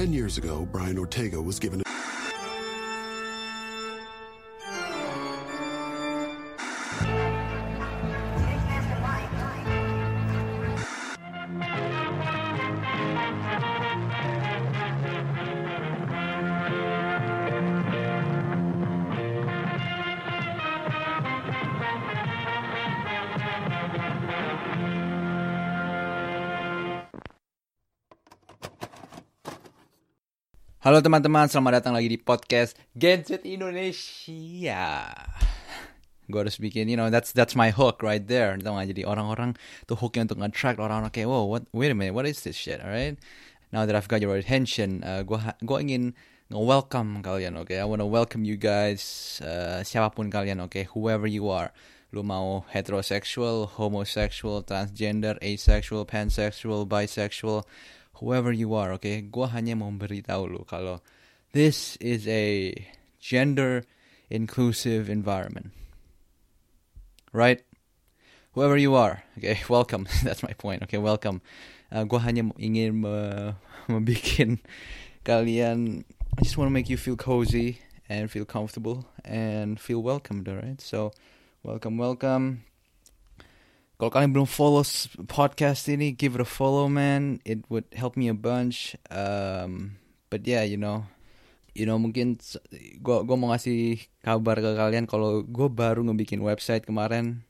10 years ago, Brian Ortega was given Halo teman-teman, selamat datang lagi di podcast Gadget Indonesia. Gue harus bikin, you know, that's that's my hook right there. Tau gak? Jadi orang-orang tuh hooknya untuk nge-attract orang-orang kayak, wow, what, wait a minute, what is this shit, alright? Now that I've got your attention, uh, gue ingin nge-welcome kalian, oke? Okay? I wanna welcome you guys, uh, siapa pun kalian, oke? Okay? Whoever you are. Lu mau heterosexual, homosexual, transgender, asexual, pansexual, bisexual, whoever you are? Okay? Gue hanya mau beritahu lu kalau this is a gender inclusive environment. Right? Whoever you are, okay, welcome. That's my point. Okay, welcome. Uh, gue hanya ingin me membuat kalian. I just want to make you feel cozy and feel comfortable and feel welcomed. Alright, so welcome, welcome. Kalau kalian belum follow podcast ini, give it a follow, man. It would help me a bunch. Um, but yeah, you know, you know mungkin gue gua mau ngasih kabar ke kalian kalau gue baru ngebikin website kemarin.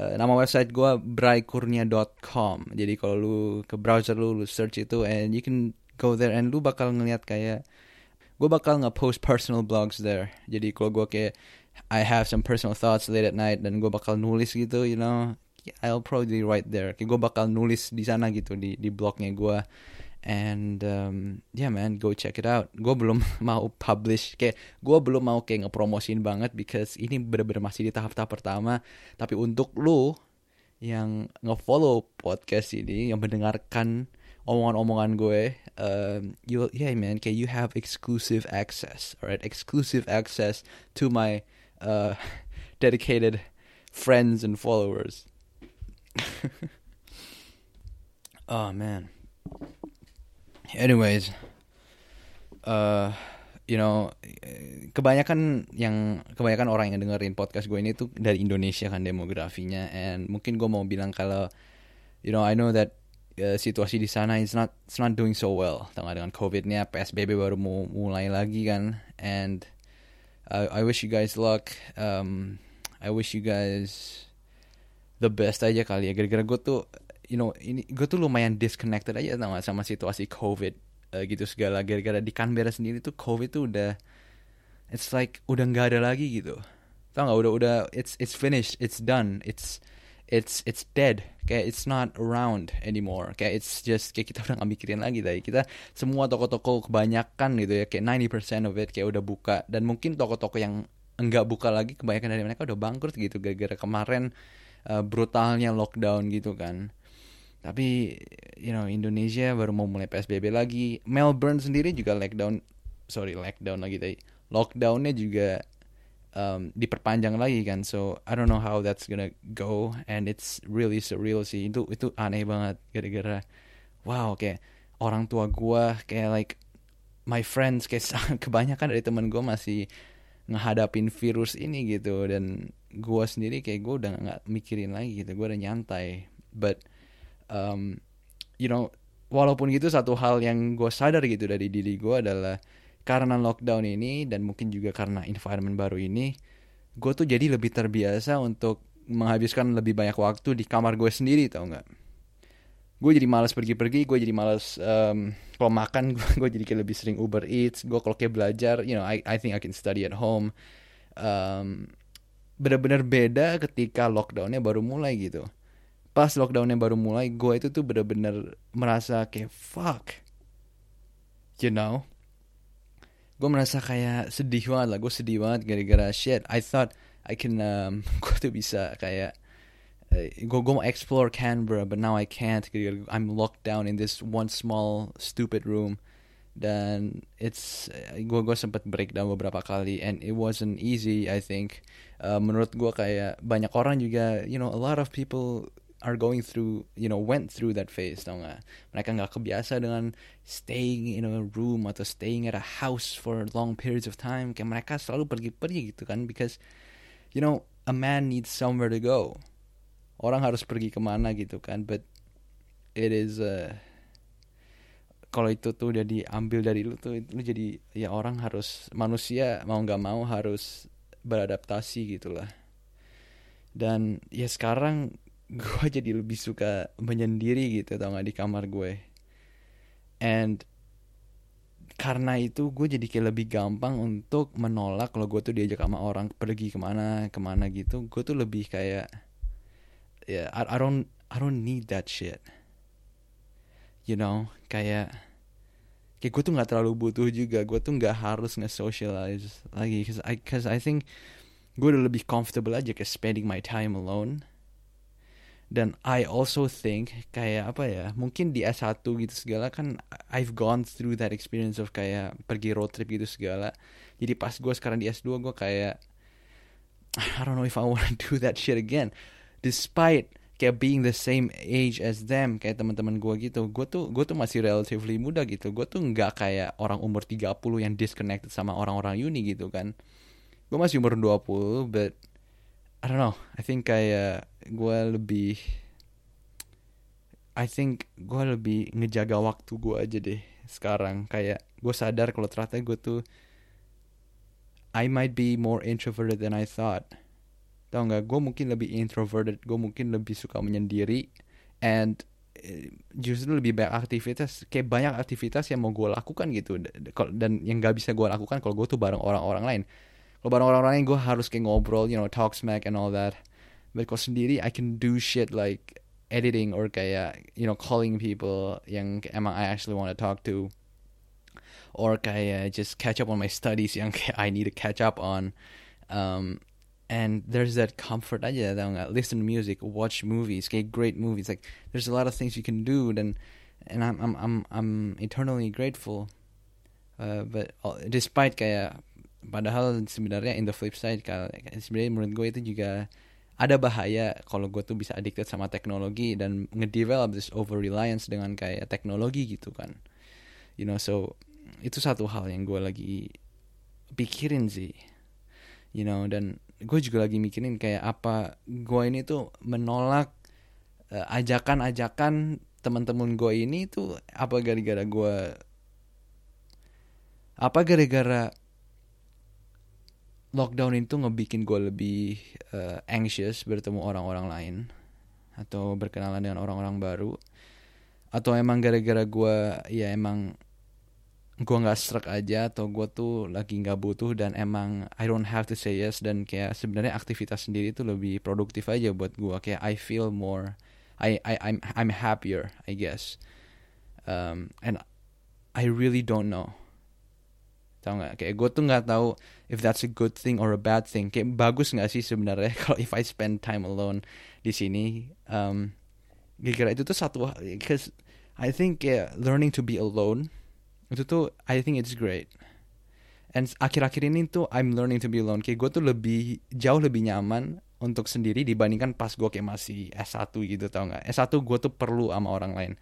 Uh, nama website gue braikurnia.com. Jadi kalau lu ke browser lu, lu search itu, and you can go there and lu bakal ngeliat kayak gue bakal nge-post personal blogs there. Jadi kalau gue kayak I have some personal thoughts late at night dan gue bakal nulis gitu, you know, I'll probably write there. Kayak gue bakal nulis di sana gitu di di blognya gue. And um, yeah man, go check it out. Gue belum mau publish, kayak gue belum mau kayak ngepromosin banget because ini bener-bener masih di tahap-tahap pertama. Tapi untuk lu yang ngefollow podcast ini, yang mendengarkan omongan-omongan gue, um, you yeah man, kayak you have exclusive access, alright, exclusive access to my uh, dedicated friends and followers. oh man. Anyways, uh, you know, kebanyakan yang kebanyakan orang yang dengerin podcast gue ini tuh dari Indonesia kan demografinya, and mungkin gue mau bilang kalau, you know, I know that uh, situasi di sana is not it's not doing so well, tengah dengan COVID-nya, PSBB baru mau mulai lagi kan, and uh, I wish you guys luck. Um, I wish you guys the best aja kali ya. Gara-gara gue tuh you know ini gue tuh lumayan disconnected aja sama sama situasi covid uh, gitu segala. Gara-gara di Canberra sendiri tuh covid tuh udah it's like udah nggak ada lagi gitu. Tau nggak? Udah udah it's it's finished. It's done. It's it's it's dead. Kayak it's not around anymore. Kayak it's just kayak kita udah nggak mikirin lagi tadi kita semua toko-toko kebanyakan gitu ya kayak 90% of it kayak udah buka. Dan mungkin toko-toko yang enggak buka lagi kebanyakan dari mereka udah bangkrut gitu gara-gara kemarin uh, brutalnya lockdown gitu kan. Tapi you know Indonesia baru mau mulai PSBB lagi. Melbourne sendiri juga lockdown sorry lockdown lagi tadi lockdownnya juga um, diperpanjang lagi kan. So I don't know how that's gonna go and it's really surreal sih. Itu itu aneh banget gara-gara wow kayak orang tua gua kayak like my friends kayak kebanyakan dari teman gua masih ngehadapin virus ini gitu. Dan gue sendiri kayak gue udah nggak mikirin lagi gitu. Gue udah nyantai. But um, you know walaupun gitu satu hal yang gue sadar gitu dari diri gue adalah karena lockdown ini dan mungkin juga karena environment baru ini gue tuh jadi lebih terbiasa untuk menghabiskan lebih banyak waktu di kamar gue sendiri tau nggak gue jadi malas pergi-pergi gue jadi malas um, kalau makan gue jadi kayak lebih sering Uber Eats gue kalau kayak belajar you know I I think I can study at home. Um, benar-benar beda ketika lockdownnya baru mulai gitu. Pas lockdownnya baru mulai gue itu tuh benar-benar merasa kayak fuck. You know? Gue merasa kayak sedih banget lah gue sedih banget gara-gara shit. I thought I can um, gue tuh bisa kayak gue gue mau explore Canberra but now I can't I'm locked down in this one small stupid room. Dan it's gue gue sempat breakdown beberapa kali and it wasn't easy I think. Uh, menurut gue kayak banyak orang juga you know a lot of people are going through you know went through that phase tau nggak? Mereka nggak kebiasa dengan staying in a room atau staying at a house for long periods of time. Kayak mereka selalu pergi-pergi gitu kan because you know a man needs somewhere to go orang harus pergi ke mana gitu kan but it is uh, kalau itu tuh udah diambil dari lu tuh lu jadi ya orang harus manusia mau nggak mau harus beradaptasi gitulah. Dan ya sekarang gue jadi lebih suka menyendiri gitu tau gak di kamar gue. And karena itu gue jadi kayak lebih gampang untuk menolak kalau gue tuh diajak sama orang pergi ke mana ke mana gitu. Gue tuh lebih kayak ya yeah, I, I don't I don't need that shit. You know kayak kayak gue tuh nggak terlalu butuh juga. Gue tuh nggak harus nge-socialize lagi. Cause I cause I think gue udah lebih comfortable aja kayak spending my time alone. Dan I also think kayak apa ya mungkin di S1 gitu segala kan I've gone through that experience of kayak pergi road trip gitu segala. Jadi pas gue sekarang di S2 gue kayak I don't know if I wanna do that shit again despite kayak being the same age as them kayak teman-teman gue gitu. Gue tuh gue tuh masih relatively muda gitu. Gue tuh nggak kayak orang umur 30 yang disconnected sama orang-orang uni gitu kan. Gue masih umur 20 but I don't know. I think kayak gue lebih I think gue lebih ngejaga waktu gue aja deh sekarang. Kayak gue sadar kalau ternyata gue tuh I might be more introverted than I thought tau nggak? Gue mungkin lebih introverted gue mungkin lebih suka menyendiri and eh, justru lebih banyak aktivitas kayak banyak aktivitas yang mau gue lakukan gitu. Dan yang gak bisa gue lakukan kalau gue tuh bareng orang-orang lain. Kalau bareng orang-orang lain gue harus kayak ngobrol you know talk smack and all that. But kalau sendiri I can do shit like editing or kayak you know calling people yang emang I actually want to talk to. Or kayak just catch up on my studies yang kayak I need to catch up on. Um, and there's that comfort aja tau nggak listen to music watch movies kayak great movies. Like there's a lot of things you can do dan and I'm I'm I'm I'm eternally grateful. Uh, but despite kayak padahal sebenarnya in the flip side sebenarnya menurut gue itu juga ada bahaya kalau gue tuh bisa addicted sama teknologi dan ngedevelop this over reliance dengan kayak teknologi gitu kan. You know so itu satu hal yang gue lagi pikirin sih. You know dan gue juga lagi mikirin kayak apa gue ini tuh menolak uh, ajakan-ajakan teman-teman gue ini tuh apa gara-gara gue apa gara-gara lockdown itu ngebikin gue lebih uh, anxious bertemu orang-orang lain atau berkenalan dengan orang-orang baru. Atau emang gara-gara gue ya emang gue nggak struck aja atau gue tuh lagi nggak butuh dan emang I don't have to say yes dan kayak sebenarnya aktivitas sendiri itu lebih produktif aja buat gue kayak I feel more I I I'm I'm happier I guess. Um, and I really don't know. Tau nggak? Kayak gue tuh nggak tahu if that's a good thing or a bad thing. Kayak bagus nggak sih sebenarnya kalau if I spend time alone di sini? Um, kira itu tuh satu because I think yeah, learning to be alone itu tuh I think it's great. And akhir-akhir ini tuh I'm learning to be alone. Kayak gue tuh lebih jauh lebih nyaman untuk sendiri dibandingkan pas gue kayak masih S1 gitu tau nggak? S1 gue tuh perlu sama orang lain.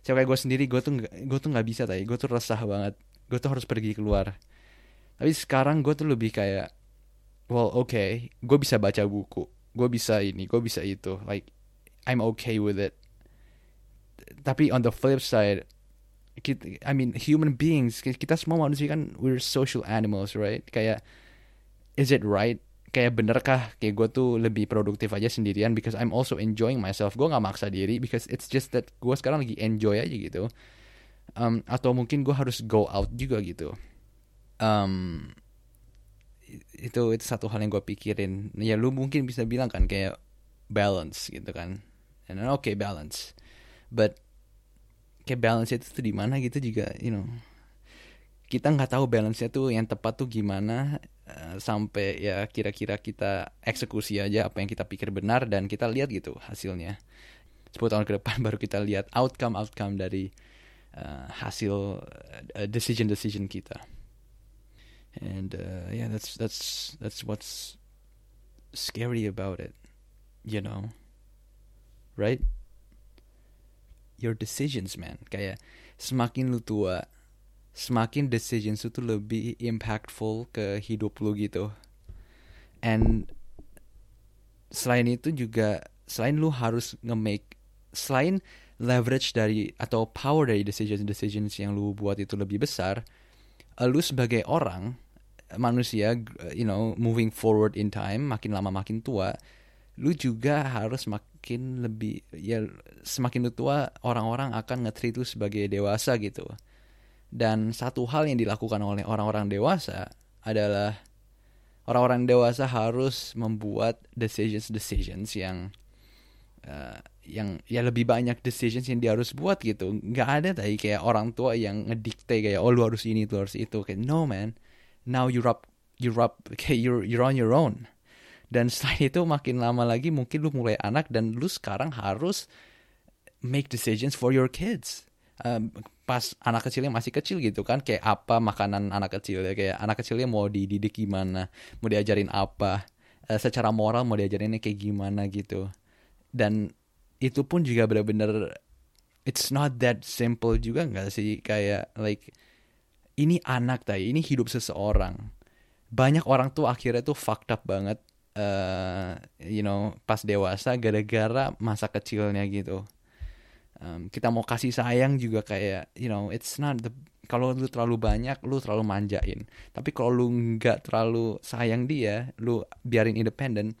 So kayak gue sendiri gue tuh gue tuh nggak bisa tadi gue tuh resah banget. Gue tuh harus pergi keluar. Tapi sekarang gue tuh lebih kayak well okay gue bisa baca buku. Gue bisa ini gue bisa itu. Like I'm okay with it. Tapi on the flip side kita, I mean human beings kita semua manusia kan we're social animals right? Kayak is it right? Kayak benerkah kayak gue tuh lebih produktif aja sendirian because I'm also enjoying myself. Gue nggak maksa diri because it's just that gue sekarang lagi enjoy aja gitu. Um, atau mungkin gue harus go out juga gitu. Um, itu itu satu hal yang gue pikirin. Ya lu mungkin bisa bilang kan kayak balance gitu kan. And oke okay, balance. But kayak balance itu tuh di mana gitu juga you know. Kita nggak tahu balance-nya tuh yang tepat tuh gimana uh, sampai ya kira-kira kita eksekusi aja apa yang kita pikir benar dan kita lihat gitu hasilnya. 10 tahun ke depan baru kita lihat outcome outcome dari uh, hasil uh, decision decision kita. And uh, yeah that's that's that's what's scary about it you know. Right your decisions man. Kayak semakin lu tua semakin decisions itu lebih impactful ke hidup lu gitu. And selain itu juga selain lu harus nge-make selain leverage dari atau power dari decisions decisions yang lu buat itu lebih besar lu sebagai orang manusia you know moving forward in time makin lama makin tua lu juga harus makin lebih ya semakin tua orang-orang akan nge-treat lu sebagai dewasa gitu. Dan satu hal yang dilakukan oleh orang-orang dewasa adalah orang-orang dewasa harus membuat decisions decisions yang uh, yang ya lebih banyak decisions yang dia harus buat gitu. Nggak ada tadi kayak orang tua yang ngedikte kayak oh lu harus ini lu harus itu. Kayak no man. Now you're up you're up kayak you're you're on your own dan selain itu makin lama lagi mungkin lu mulai anak dan lu sekarang harus make decisions for your kids. Um, pas anak kecilnya masih kecil gitu kan kayak apa makanan anak kecil ya? Kayak anak kecilnya mau dididik gimana? Mau diajarin apa? Uh, secara moral mau diajarinnya kayak gimana gitu. Dan itu pun juga benar-benar it's not that simple juga nggak sih? Kayak like ini anak tadi ini hidup seseorang. Banyak orang tuh akhirnya tuh fucked up banget uh, you know pas dewasa gara-gara masa kecilnya gitu. Um, kita mau kasih sayang juga kayak you know it's not the kalau lu terlalu banyak lu terlalu manjain. Tapi kalau lu nggak terlalu sayang dia lu biarin independen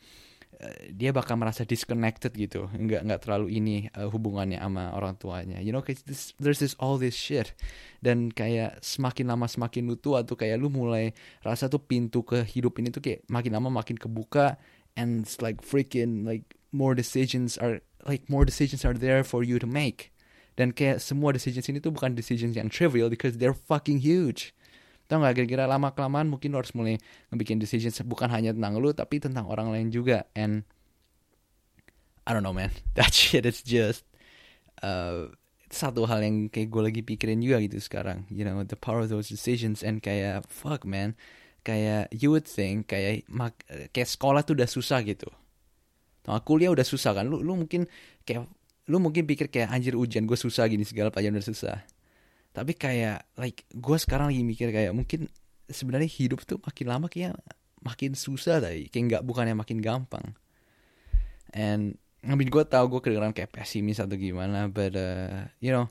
dia bakal merasa disconnected gitu. Nggak nggak terlalu ini uh, hubungannya sama orang tuanya. You know this, there's this all this shit. Dan kayak semakin lama semakin lu tua tuh kayak lu mulai rasa tuh pintu ke hidup ini tuh kayak makin lama makin kebuka and it's like freaking like more decisions are like more decisions are there for you to make. Dan kayak semua decisions ini tuh bukan decisions yang trivial because they're fucking huge tau gak kira-kira lama kelamaan mungkin lo harus mulai ngebikin decisions bukan hanya tentang lu tapi tentang orang lain juga. And I don't know man. That shit is just uh, satu hal yang kayak gue lagi pikirin juga gitu sekarang. You know the power of those decisions and kayak fuck man. Kayak you would think kayak mak kayak sekolah tuh udah susah gitu. Nah, kuliah udah susah kan? Lu lu mungkin kayak lu mungkin pikir kayak anjir ujian gue susah gini segala pelajaran udah susah tapi kayak like gue sekarang lagi mikir kayak mungkin sebenarnya hidup tuh makin lama kayak makin susah tadi kayak nggak bukannya makin gampang. And I gue tau gue kedengeran kayak pesimis atau gimana but uh, you know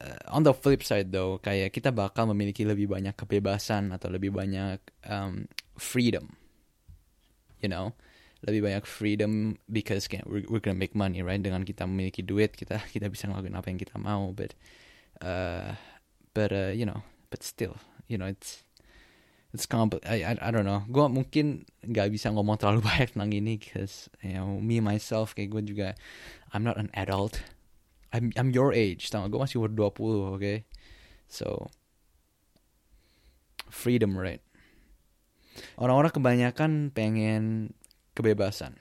uh, on the flip side though kayak kita bakal memiliki lebih banyak kebebasan atau lebih banyak um, freedom. You know? Lebih banyak freedom because we're, we're gonna make money right? Dengan kita memiliki duit kita kita bisa ngelakuin apa yang kita mau but uh, but uh, you know but still you know it's it's compl I, I I don't know gue mungkin nggak bisa ngomong terlalu banyak tentang ini because you know me myself kayak gue juga I'm not an adult I'm I'm your age tau gue masih umur 20 oke okay? so freedom right orang-orang kebanyakan pengen kebebasan.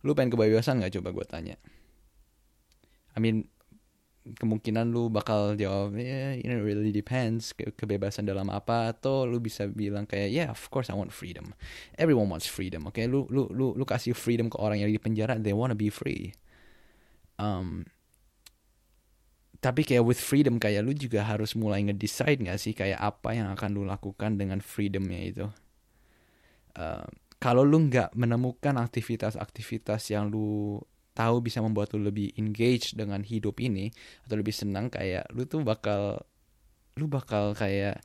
Lu pengen kebebasan gak coba gue tanya? I mean, kemungkinan lu bakal jawab, yeah, it really depends. Ke kebebasan dalam apa? Atau lu bisa bilang kayak, yeah, of course I want freedom. Everyone wants freedom, oke? Okay? Lu, lu, lu, lu kasih freedom ke orang yang di penjara, they wanna be free. Um, tapi kayak with freedom kayak lu juga harus mulai ngedecide gak sih kayak apa yang akan lu lakukan dengan freedomnya itu. Uh, kalau lu nggak menemukan aktivitas-aktivitas yang lu tahu bisa membuat lu lebih engage dengan hidup ini atau lebih senang kayak lu tuh bakal lu bakal kayak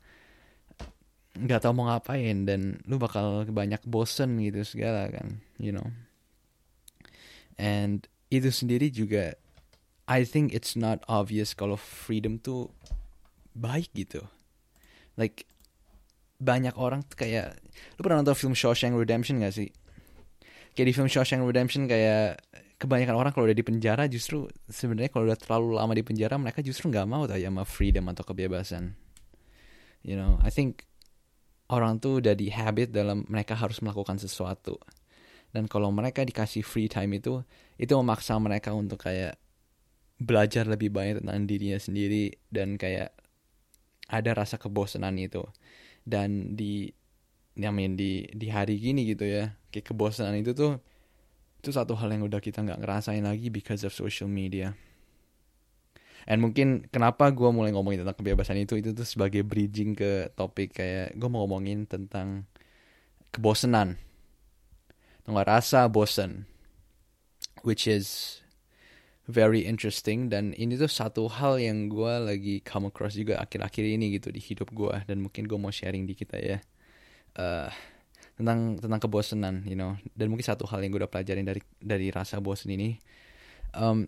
nggak tahu mau ngapain dan lu bakal banyak bosen gitu segala kan you know and itu sendiri juga I think it's not obvious kalau freedom tuh baik gitu like banyak orang tuh kayak lu pernah nonton film Shawshank Redemption gak sih? Kayak di film Shawshank Redemption kayak kebanyakan orang kalau udah di penjara justru sebenarnya kalau udah terlalu lama di penjara mereka justru nggak mau tau ya sama freedom atau kebebasan. You know, I think orang tuh udah di habit dalam mereka harus melakukan sesuatu. Dan kalau mereka dikasih free time itu, itu memaksa mereka untuk kayak belajar lebih banyak tentang dirinya sendiri dan kayak ada rasa kebosanan itu dan di I mean, di di hari gini gitu ya kayak kebosanan itu tuh itu satu hal yang udah kita nggak ngerasain lagi because of social media. And mungkin kenapa gue mulai ngomongin tentang kebebasan itu itu tuh sebagai bridging ke topik kayak gue mau ngomongin tentang kebosanan, nggak? Rasa bosen, which is very interesting. Dan ini tuh satu hal yang gue lagi come across juga akhir-akhir ini gitu di hidup gue dan mungkin gue mau sharing di kita ya uh, tentang tentang kebosanan, you know. Dan mungkin satu hal yang gue udah pelajarin dari dari rasa bosen ini. Um,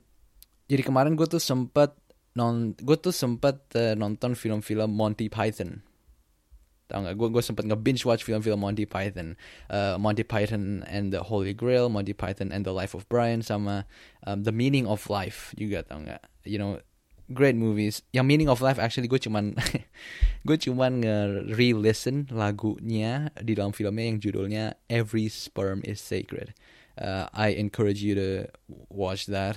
jadi kemarin gue tuh sempet non gue tuh sempet uh, nonton film-film Monty Python. Tau gak gue gue sempet nge binge watch film-film Monty Python. Uh, Monty Python and the Holy Grail Monty Python and the Life of Brian sama um, The Meaning of Life juga tau gak you know great movies. Yang Meaning of Life actually gue cuman gue cuman nge re-listen lagunya di dalam filmnya yang judulnya Every Sperm is Sacred. Uh, I encourage you to watch that.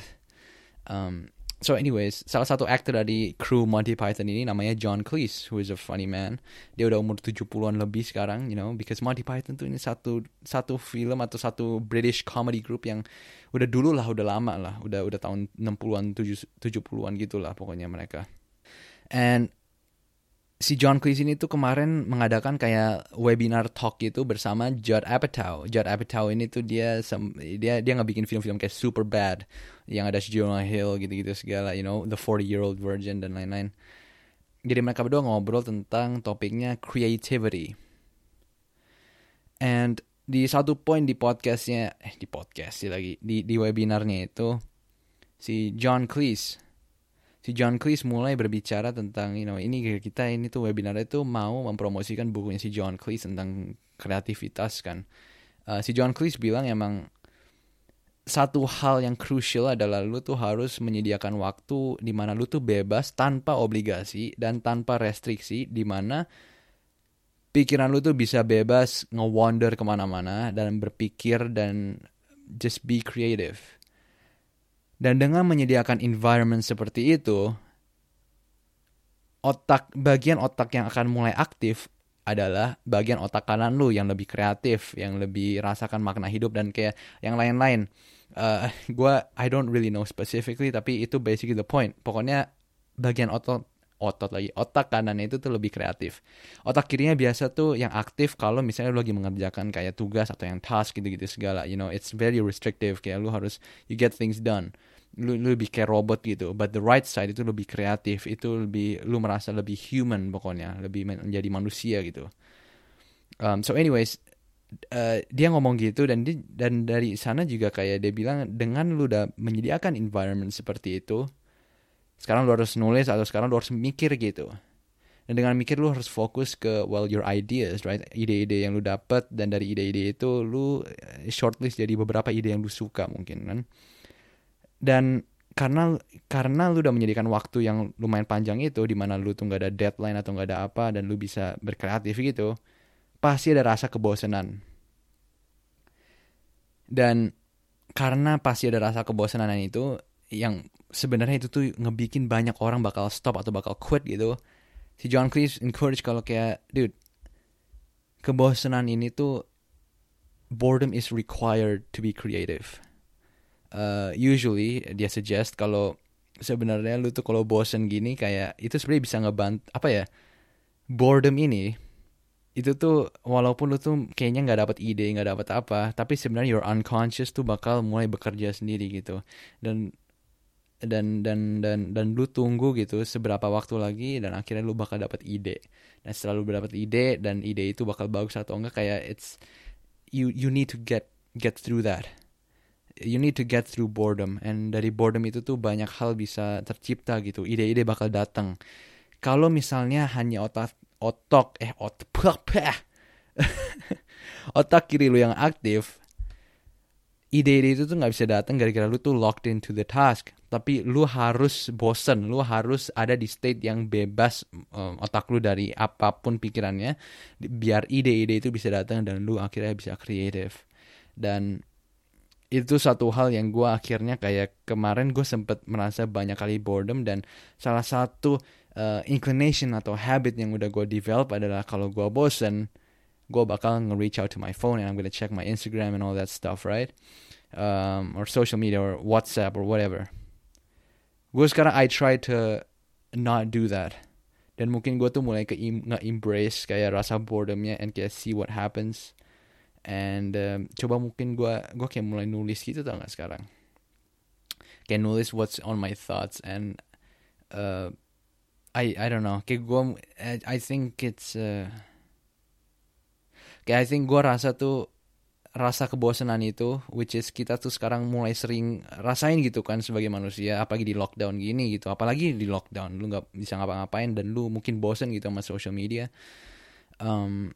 Um, So anyways, salah satu aktor dari kru Monty Python ini namanya John Cleese, who is a funny man. Dia udah umur 70-an lebih sekarang, you know, because Monty Python tuh ini satu satu film atau satu British comedy group yang udah dulu lah, udah lama lah, udah udah tahun 60-an, 70-an gitu lah pokoknya mereka. And si John Cleese ini tuh kemarin mengadakan kayak webinar talk gitu bersama Judd Apatow. Judd Apatow ini tuh dia dia dia nggak bikin film-film kayak Super Bad yang ada Jonah Hill gitu-gitu segala, you know, The 40 Year Old Virgin dan lain-lain. Jadi mereka berdua ngobrol tentang topiknya creativity. And di satu poin di podcastnya, eh di podcast sih lagi, di, di webinarnya itu, si John Cleese si John Cleese mulai berbicara tentang you know ini kita ini tuh webinar itu mau mempromosikan bukunya si John Cleese tentang kreativitas kan. Uh, si John Cleese bilang emang satu hal yang crucial adalah lu tuh harus menyediakan waktu di mana lu tuh bebas tanpa obligasi dan tanpa restriksi di mana pikiran lu tuh bisa bebas nge-wander ke mana-mana dan berpikir dan just be creative dan dengan menyediakan environment seperti itu, otak bagian otak yang akan mulai aktif adalah bagian otak kanan lu yang lebih kreatif, yang lebih rasakan makna hidup dan kayak yang lain-lain. Uh, gua I don't really know specifically tapi itu basically the point. Pokoknya bagian otot otot lagi. Otak kanannya itu tuh lebih kreatif. Otak kirinya biasa tuh yang aktif kalau misalnya lu lagi mengerjakan kayak tugas atau yang task gitu-gitu segala. You know it's very restrictive. Kayak lu harus you get things done. Lu, lu lebih kayak robot gitu. But the right side itu lebih kreatif. Itu lebih lu merasa lebih human pokoknya. Lebih menjadi manusia gitu. Um, so anyways uh, dia ngomong gitu dan di, dan dari sana juga kayak dia bilang dengan lu udah menyediakan environment seperti itu sekarang lu harus nulis atau sekarang lu harus mikir gitu. Dan dengan mikir lu harus fokus ke well your ideas right? Ide-ide yang lu dapat dan dari ide-ide itu lu eh, shortlist jadi beberapa ide yang lu suka mungkin kan? Dan karena karena lu udah menyediakan waktu yang lumayan panjang itu di mana lu tuh nggak ada deadline atau nggak ada apa dan lu bisa berkreatif gitu pasti ada rasa kebosanan dan karena pasti ada rasa kebosanan itu yang sebenarnya itu tuh ngebikin banyak orang bakal stop atau bakal quit gitu. Si John Cleese encourage kalau kayak dude kebosanan ini tuh boredom is required to be creative. Uh, usually dia suggest kalau sebenarnya lu tuh kalau bosen gini kayak itu sebenarnya bisa ngebant apa ya boredom ini itu tuh walaupun lu tuh kayaknya nggak dapat ide nggak dapat apa tapi sebenarnya your unconscious tuh bakal mulai bekerja sendiri gitu. Dan dan dan dan dan lu tunggu gitu seberapa waktu lagi dan akhirnya lu bakal dapat ide. Dan setelah lu dapat ide dan ide itu bakal bagus atau enggak kayak it's you you need to get get through that. You need to get through boredom. And dari boredom itu tuh banyak hal bisa tercipta gitu. Ide-ide bakal datang kalau misalnya hanya otak otak eh otak otak kiri lu yang aktif ide-ide itu tuh nggak bisa datang gara-gara lu tuh locked into the task. Tapi lu harus bosen lu harus ada di state yang bebas um, otak lu dari apa pun pikirannya biar ide-ide itu bisa datang dan lu akhirnya bisa kreatif dan itu satu hal yang gue akhirnya kayak kemarin gue sempet merasa banyak kali boredom dan salah satu uh, inclination atau habit yang udah gue develop adalah kalau gue bosen gue bakal nge-reach out to my phone and I'm gonna check my Instagram and all that stuff, right? Um, or social media or WhatsApp or whatever. Gue sekarang I try to not do that. Dan mungkin gue tuh mulai ke nge-embrace kayak rasa boredomnya and kayak see what happens. And um, coba mungkin gue gue kayak mulai nulis gitu tau gak sekarang. Kayak nulis what's on my thoughts and uh, I I don't know kayak gue I, I think it's uh, kayak I think gue rasa tuh rasa kebosanan itu which is kita tuh sekarang mulai sering rasain gitu kan sebagai manusia apalagi di lockdown gini gitu. Apalagi di lockdown lu nggak bisa ngapa-ngapain dan lu mungkin bosen gitu sama social media. Um,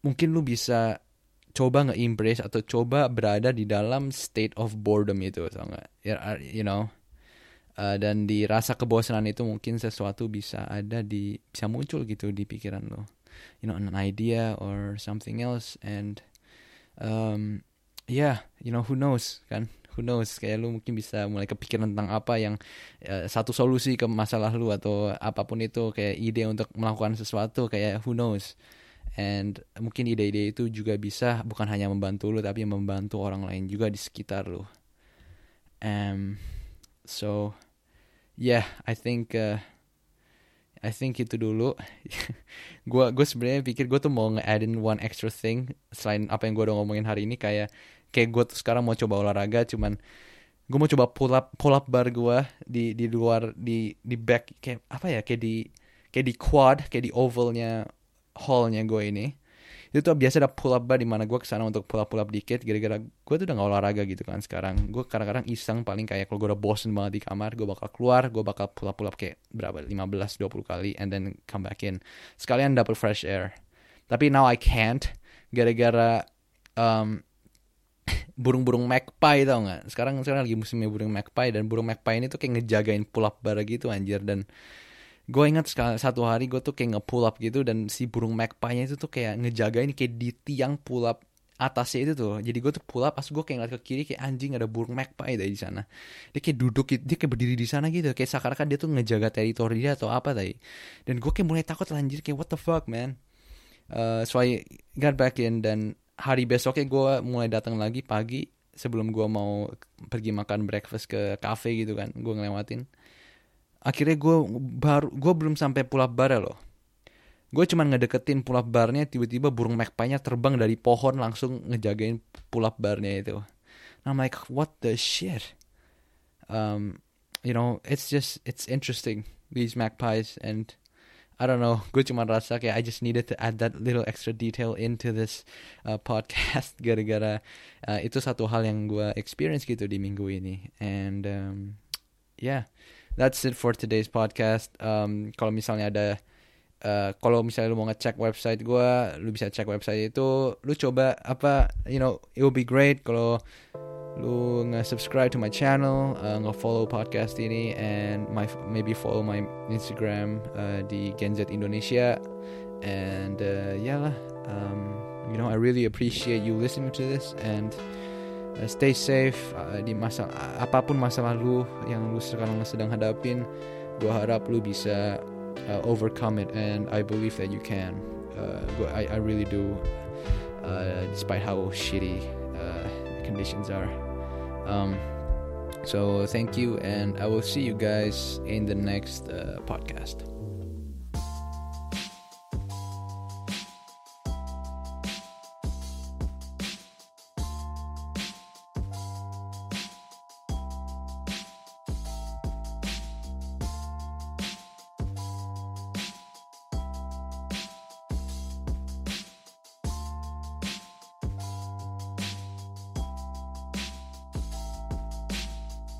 mungkin lu bisa coba nge-embrace atau coba berada di dalam state of boredom itu atau enggak ya, you know? Uh, dan di rasa kebosanan itu mungkin sesuatu bisa ada di bisa muncul gitu di pikiran lo you know an idea or something else. And um, yeah you know who knows kan? Who knows? Kayak lu mungkin bisa mulai kepikiran tentang apa yang uh, satu solusi ke masalah lu atau apa pun itu kayak ide untuk melakukan sesuatu kayak who knows? And mungkin ide-ide itu juga bisa bukan hanya membantu lu tapi membantu orang lain juga di sekitar lu. Um so yeah I think uh, I think itu dulu. Gue gue sebenarnya pikir gue tuh mau nge-addin one extra thing selain apa yang gue udah ngomongin hari ini kayak kayak gue tuh sekarang mau coba olahraga cuman gue mau coba pull up pull up bar gue di di luar di di back kayak apa ya kayak di kayak di quad kayak di ovalnya hallnya gue ini itu tuh biasa ada pull up bar di mana gue ke sana untuk pull up pull up dikit gara-gara gue tuh udah gak olahraga gitu kan sekarang. Gue kadang-kadang iseng paling kayak kalau gue udah bosen banget di kamar gue bakal keluar gue bakal pull up pull up kayak berapa 15 20 kali and then come back in. Sekalian dapet fresh air. Tapi now I can't gara-gara um, burung-burung magpie tau gak sekarang sekarang lagi musimnya burung magpie dan burung magpie ini tuh kayak ngejagain pull up bar gitu anjir. Dan gue ingat sekali satu hari gue tuh kayak nge-pull up gitu dan si burung magpie-nya itu tuh kayak ngejagain kayak di tiang pull up atasnya itu tuh. Jadi gue tuh pull up pas gue kayak ngeliat ke kiri kayak anjing ada burung magpie dari di sana. Dia kayak duduk dia kayak berdiri di sana gitu. Kayak seakan-akan dia tuh ngejaga teritori dia atau apa tadi dan gue kayak mulai takut lanjut kayak what the fuck man? Uh, so I got back in dan hari besoknya gue mulai datang lagi pagi sebelum gue mau pergi makan breakfast ke cafe gitu kan gue ngelewatin akhirnya gue baru gue belum sampai pull up bar loh. Gue cuma ngedeketin pull up barnya tiba-tiba burung magpie-nya terbang dari pohon langsung ngejagain pull up barnya itu. And I'm like what the shit? Um you know it's just it's interesting these magpies and I don't know, gue cuma rasa kayak I just needed to add that little extra detail into this uh, podcast gara-gara uh, itu satu hal yang gue experience gitu di minggu ini. And um, yeah that's it for today's podcast. Um, kalau misalnya ada uh, kalau misalnya lu mau ngecek website gue, lu bisa cek website itu. Lu coba apa, you know, it will be great kalau lu nge-subscribe to my channel, uh, nge-follow podcast ini, and my maybe follow my Instagram uh, di Genzet Indonesia. And uh, ya lah, um, you know, I really appreciate you listening to this and. Uh, stay safe uh, di masa apa pun masalah lu yang lu sekarang sedang hadapin gue harap lu bisa uh, overcome it and I believe that you can. Uh, I, I really do uh, despite how shitty uh, the conditions are. Um, so thank you and I will see you guys in the next podcast